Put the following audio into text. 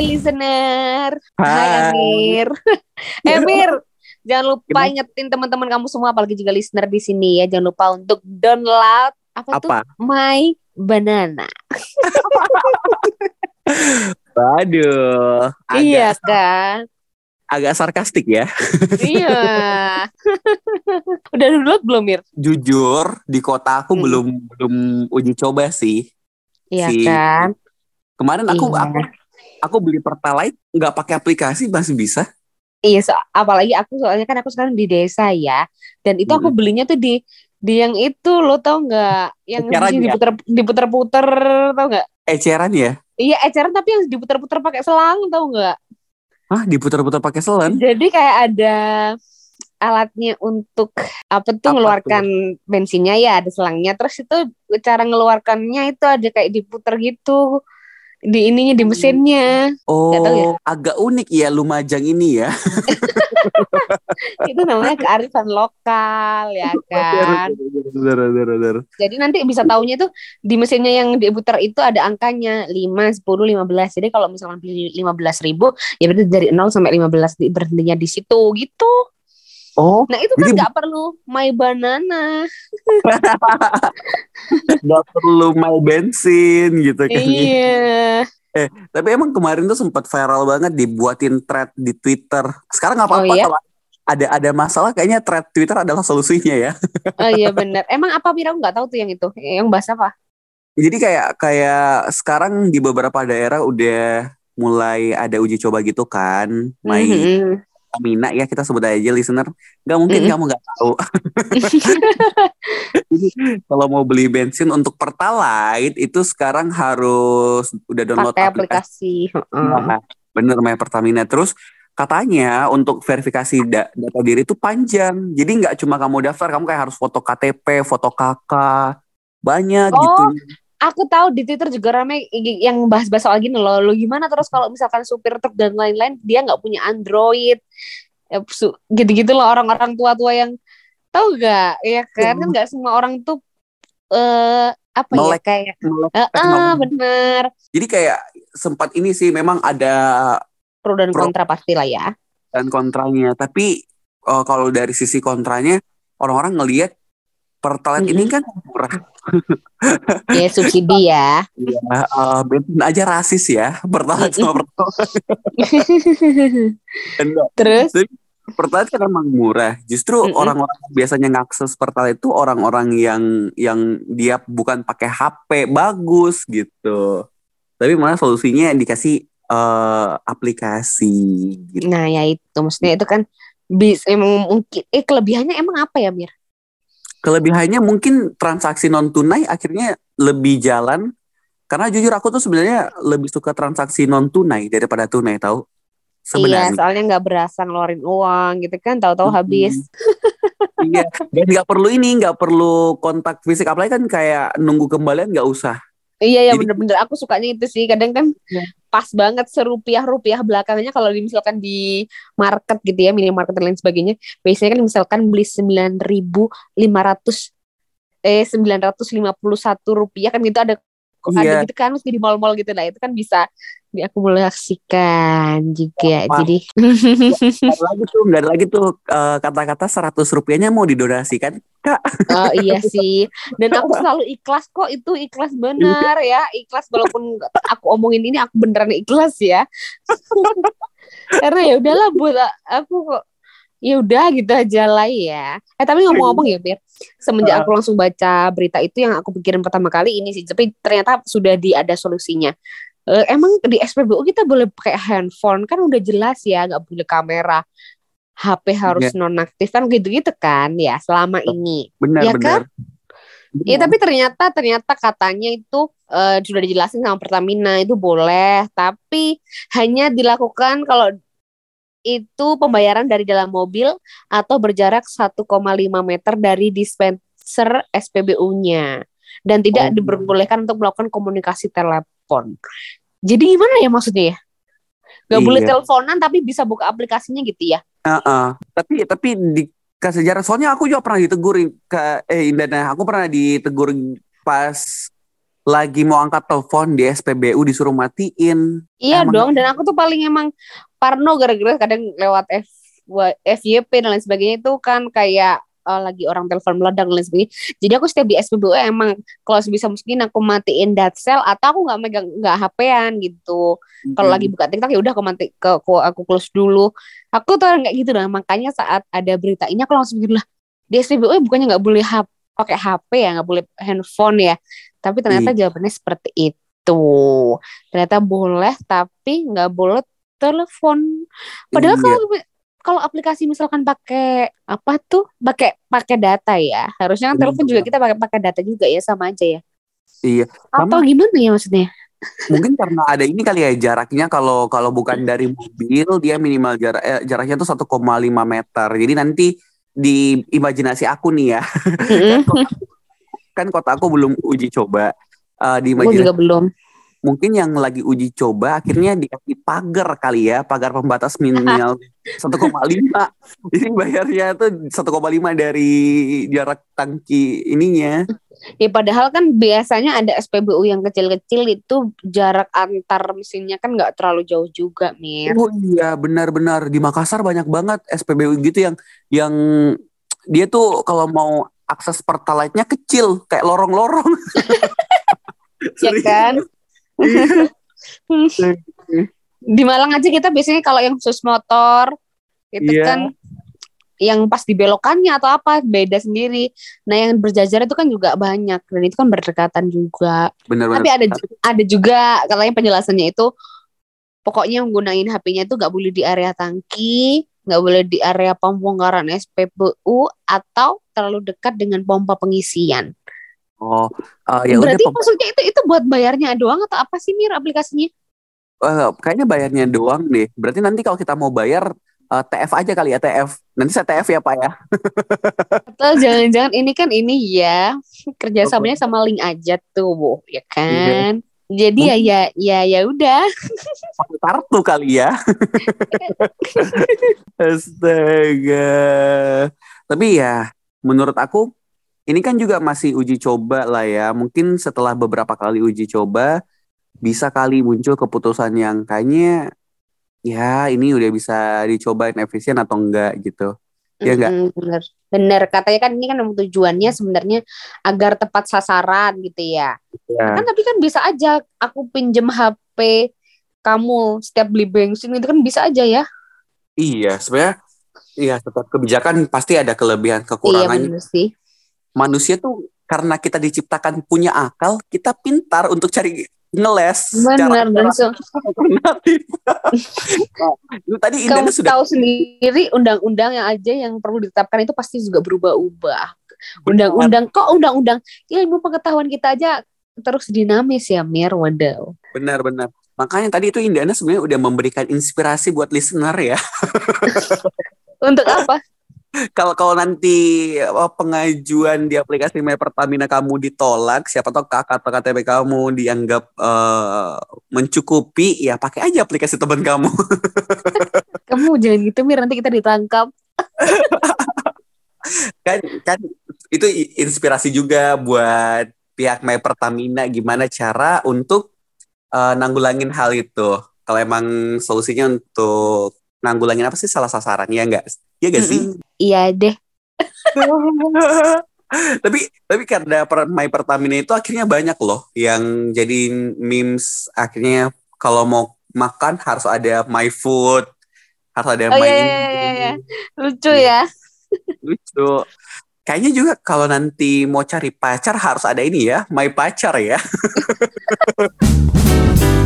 listener. Hai. Hai Amir. Emir, jangan lupa Gimana? ingetin teman-teman kamu semua apalagi juga listener di sini ya. Jangan lupa untuk download apa, tuh? Apa? My Banana. Waduh. Agak, Iya kan? agak sarkastik ya. iya. Udah download belum, Mir? Jujur, di kota aku Hmm. belum belum uji coba sih. Iya Si- kan? Kemarin aku Iya. aku aku beli Pertalite nggak pakai aplikasi masih bisa. Iya, so, apalagi aku soalnya kan aku sekarang di desa ya, dan itu aku belinya tuh di di yang itu lo tau nggak? Yang Eceran ya? diputer diputer-puter tau nggak? Eceran ya? Iya eceran tapi yang diputer-puter pakai selang tau nggak? Hah, diputar-putar pakai selan? Jadi kayak ada alatnya untuk apa tuh Apa mengeluarkan bensinnya ya ada selangnya. Terus itu cara ngeluarkannya itu ada kayak diputer gitu di ininya di mesinnya. Nggak tahu ya. Oh, agak unik ya Lumajang ini ya. itu namanya kearifan lokal ya kan. Bener, bener, bener. Jadi nanti bisa taunya tuh di mesinnya yang diputar itu ada angkanya 5, 10, 15. Jadi kalau misalkan beli 15 ribu, ya berarti dari 0 sampai 15 di- berhentinya di situ gitu. Oh, Nah itu kan Jadi- nggak perlu my banana. nggak perlu mau bensin gitu kan. iya. Tapi emang kemarin tuh sempat viral banget dibuatin thread di Twitter. Sekarang nggak apa-apa Oh, iya? kalau ada ada masalah kayaknya thread Twitter adalah solusinya ya. Oh iya benar. Emang apa Mira nggak tahu tuh yang itu. Yang bahas apa? Jadi kayak kayak sekarang di beberapa daerah udah mulai ada uji coba gitu kan. My Mhm. Pertamina ya kita sebut aja listener. Gak mungkin Mm-mm. kamu nggak tahu. Jadi kalau mau beli bensin untuk Pertalite itu sekarang harus udah download Pakai aplikasi. aplikasi. Nah, bener My Pertamina. Terus katanya untuk verifikasi da- data diri itu panjang. Jadi nggak cuma kamu daftar, kamu kayak harus foto KTP, foto KK, banyak Oh, gitu. Aku tahu di Twitter juga ramai i- yang bahas-bahas soal gini loh. Lo gimana terus kalau misalkan supir truk dan lain-lain dia nggak punya Android. Su- Gitu-gitu loh orang-orang tua-tua yang tahu gak? Ya kan kan nggak semua orang tuh eh apa ya Melek. kayak Melek Eh, ah, teknologi. bener Jadi kayak sempat ini sih memang ada pro dan Pro. kontra pasti lah ya. dan kontranya. Tapi eh, kalau dari sisi kontranya orang-orang ngelihat Pertalite ini kan murah. Ya subsidi ya. Ya, eh, bensin aja rasis ya. Pertalite sama Pertalite. Terus Pertalite kan emang murah. Justru orang-orang biasanya ngakses Pertalite itu orang-orang yang yang dia bukan pakai HP bagus gitu. Tapi malah solusinya dikasih eh, aplikasi gitu. nah ya itu maksudnya itu kan bis emang mungkin eh kelebihannya emang apa ya Mir? Kelebihannya mungkin transaksi non tunai akhirnya lebih jalan karena jujur aku tuh sebenarnya lebih suka transaksi non tunai daripada tunai tahu. Iya, Sebenarnya. soalnya nggak berasa ngeluarin uang gitu kan, tahu-tahu Mm-mm. habis. Iya, dan nggak perlu ini, nggak perlu kontak fisik, apalagi kan kayak nunggu kembalian nggak usah. Iya ya bener-bener aku sukanya itu sih. Kadang kan Iya. Pas banget serupiah-rupiah belakangnya kalau misalkan di market gitu ya, minimarket dan lain sebagainya. Biasanya kan misalkan beli 9.500 eh 951 rupiah kan gitu ada ada Iya. gitu kan mesti di mall-mall gitu lah itu kan bisa diakumulasikan juga Wah. jadi ada lagi tuh, nggak ada lagi tuh eh, kata-kata 100 rupiahnya mau didonasikan. Kak, Oh iya sih. Dan aku selalu ikhlas kok itu ikhlas bener ya. Ikhlas walaupun aku omongin ini aku beneran ikhlas ya. Karena ya udahlah buat aku kok ya udah gitu aja lah ya. Eh tapi ngomong-ngomong ya Bir, semenjak aku langsung baca berita itu yang aku pikirin pertama kali ini sih. Tapi ternyata sudah di ada solusinya. Eh, emang di SPBU kita boleh pakai handphone kan udah jelas ya nggak boleh kamera. HP harus nonaktif kan gitu-gitu kan ya selama ini. benar Iya benar. Iya tapi ternyata ternyata katanya itu eh, sudah dijelasin sama Pertamina itu boleh, tapi hanya dilakukan kalau itu pembayaran dari dalam mobil atau berjarak 1,5 meter dari dispenser SPBU-nya dan tidak Oh. diperbolehkan untuk melakukan komunikasi telepon. Jadi gimana ya maksudnya ya? Gak boleh Iya. teleponan tapi bisa buka aplikasinya gitu ya? Heeh. Tapi tapi di kasih jarak soalnya aku juga pernah ditegur ke eh Indana, aku pernah ditegur pas lagi mau angkat telepon di SPBU disuruh matiin. Iya Emang- dong, dan aku tuh paling emang parno gara-gara kadang lewat F, FYP dan lain sebagainya itu kan kayak eh, lagi orang telepon meledak dan lain sebagainya. Jadi aku setiap di SPBU emang kalau sebisa mungkin aku matiin dat cell atau aku nggak megang nggak HP-an gitu. Kalau Hmm. lagi buka TikTok ya udah aku mati ke aku, aku close dulu. Aku tuh kayak gitu nah, makanya saat ada berita ini aku langsung gitu lah. Di SPBU bukannya nggak boleh HP pakai HP ya, nggak boleh handphone ya. Tapi ternyata jawabannya seperti itu. Ternyata boleh tapi nggak boleh telepon. Padahal Iya. kalau kalau aplikasi misalkan pakai apa tuh? Pakai pakai data ya. Harusnya kan telepon juga kita pakai pakai data juga ya sama aja ya. Iya, Atau gimana ya maksudnya? mungkin karena ada ini kali ya jaraknya kalau kalau bukan dari mobil dia minimal jarak eh, jaraknya tuh 1,5 meter. Jadi nanti di imajinasi aku nih ya, Mm-mm. kan kota aku belum uji coba. Eh, di imajinasi juga belum. mungkin yang lagi uji coba akhirnya dikasih pagar kali ya, pagar pembatas minimal 1,5. Jadi bayarnya tuh 1,5 dari jarak tangki ininya. Ya padahal kan biasanya ada SPBU yang kecil-kecil itu jarak antar mesinnya kan nggak terlalu jauh juga, Mir. Oh iya, benar-benar di Makassar banyak banget SPBU gitu yang yang dia tuh kalau mau akses pertalite-nya kecil, kayak lorong-lorong. Ya kan? Di Malang aja kita biasanya kalau yang khusus motor itu Iya. kan yang pas dibelokannya atau apa beda sendiri. Nah, yang berjajar itu kan juga banyak dan itu kan berdekatan juga. Benar-benar. Tapi ada ada juga katanya penjelasannya itu pokoknya menggunakan HP-nya itu nggak boleh di area tangki, nggak boleh di area pembongkaran SPBU atau terlalu dekat dengan pompa pengisian. Oh, eh, ya udah Berarti pem- maksudnya itu itu buat bayarnya doang atau apa sih Mir aplikasinya? eh, kayaknya bayarnya doang deh. Berarti nanti kalau kita mau bayar eh, TF aja kali ya TF. Nanti saya TF ya Pak ya. Atau jangan-jangan ini kan ini ya kerjasamanya sama link aja tuh, Bu, ya kan? Jadi ya ya ya ya udah. Kartu kali ya. Astaga. Tapi ya menurut aku ini kan juga masih uji coba lah ya. Mungkin setelah beberapa kali uji coba bisa kali muncul keputusan yang kayaknya ya ini udah bisa dicobain efisien atau enggak gitu. Iya nggak? Mm-mm, bener bener katanya kan ini kan tujuannya sebenarnya agar tepat sasaran gitu ya. Ya. Kan tapi kan bisa aja aku pinjem HP kamu setiap beli bensin itu kan bisa aja ya. Iya, sebenarnya iya setiap kebijakan pasti ada kelebihan Iya kekurangannya. bener sih. Manusia tuh karena kita diciptakan punya akal, kita pintar untuk cari ngeles Bener dan alternatif. Nah, tadi kamu sudah tahu sendiri undang-undang yang aja yang perlu ditetapkan itu pasti juga berubah-ubah. Undang-undang kok undang-undang ilmu pengetahuan kita aja terus dinamis ya Mir wadaw. benar-benar. Makanya tadi itu Indahnya sebenarnya udah memberikan inspirasi buat listener ya. Untuk apa? Kalau kalau nanti apa, pengajuan di aplikasi My Pertamina kamu ditolak, siapa tahu kakak atau KTP kamu dianggap eh, mencukupi, ya pakai aja aplikasi teman kamu. Kamu jangan gitu Mir nanti kita ditangkap. kan kan itu inspirasi juga buat pihak My Pertamina gimana cara untuk eh, nanggulangin hal itu. Kalau emang solusinya untuk nanggulangin apa sih salah sasaran ya enggak? Ya enggak sih? Iya deh. tapi tapi karena per- My Pertamina itu akhirnya banyak loh yang jadi memes akhirnya kalau mau makan harus ada My Food, harus ada Oh My iya, iya, iya, iya. Lucu ya. Lucu. Kayaknya juga kalau nanti mau cari pacar harus ada ini ya, My Pacar ya.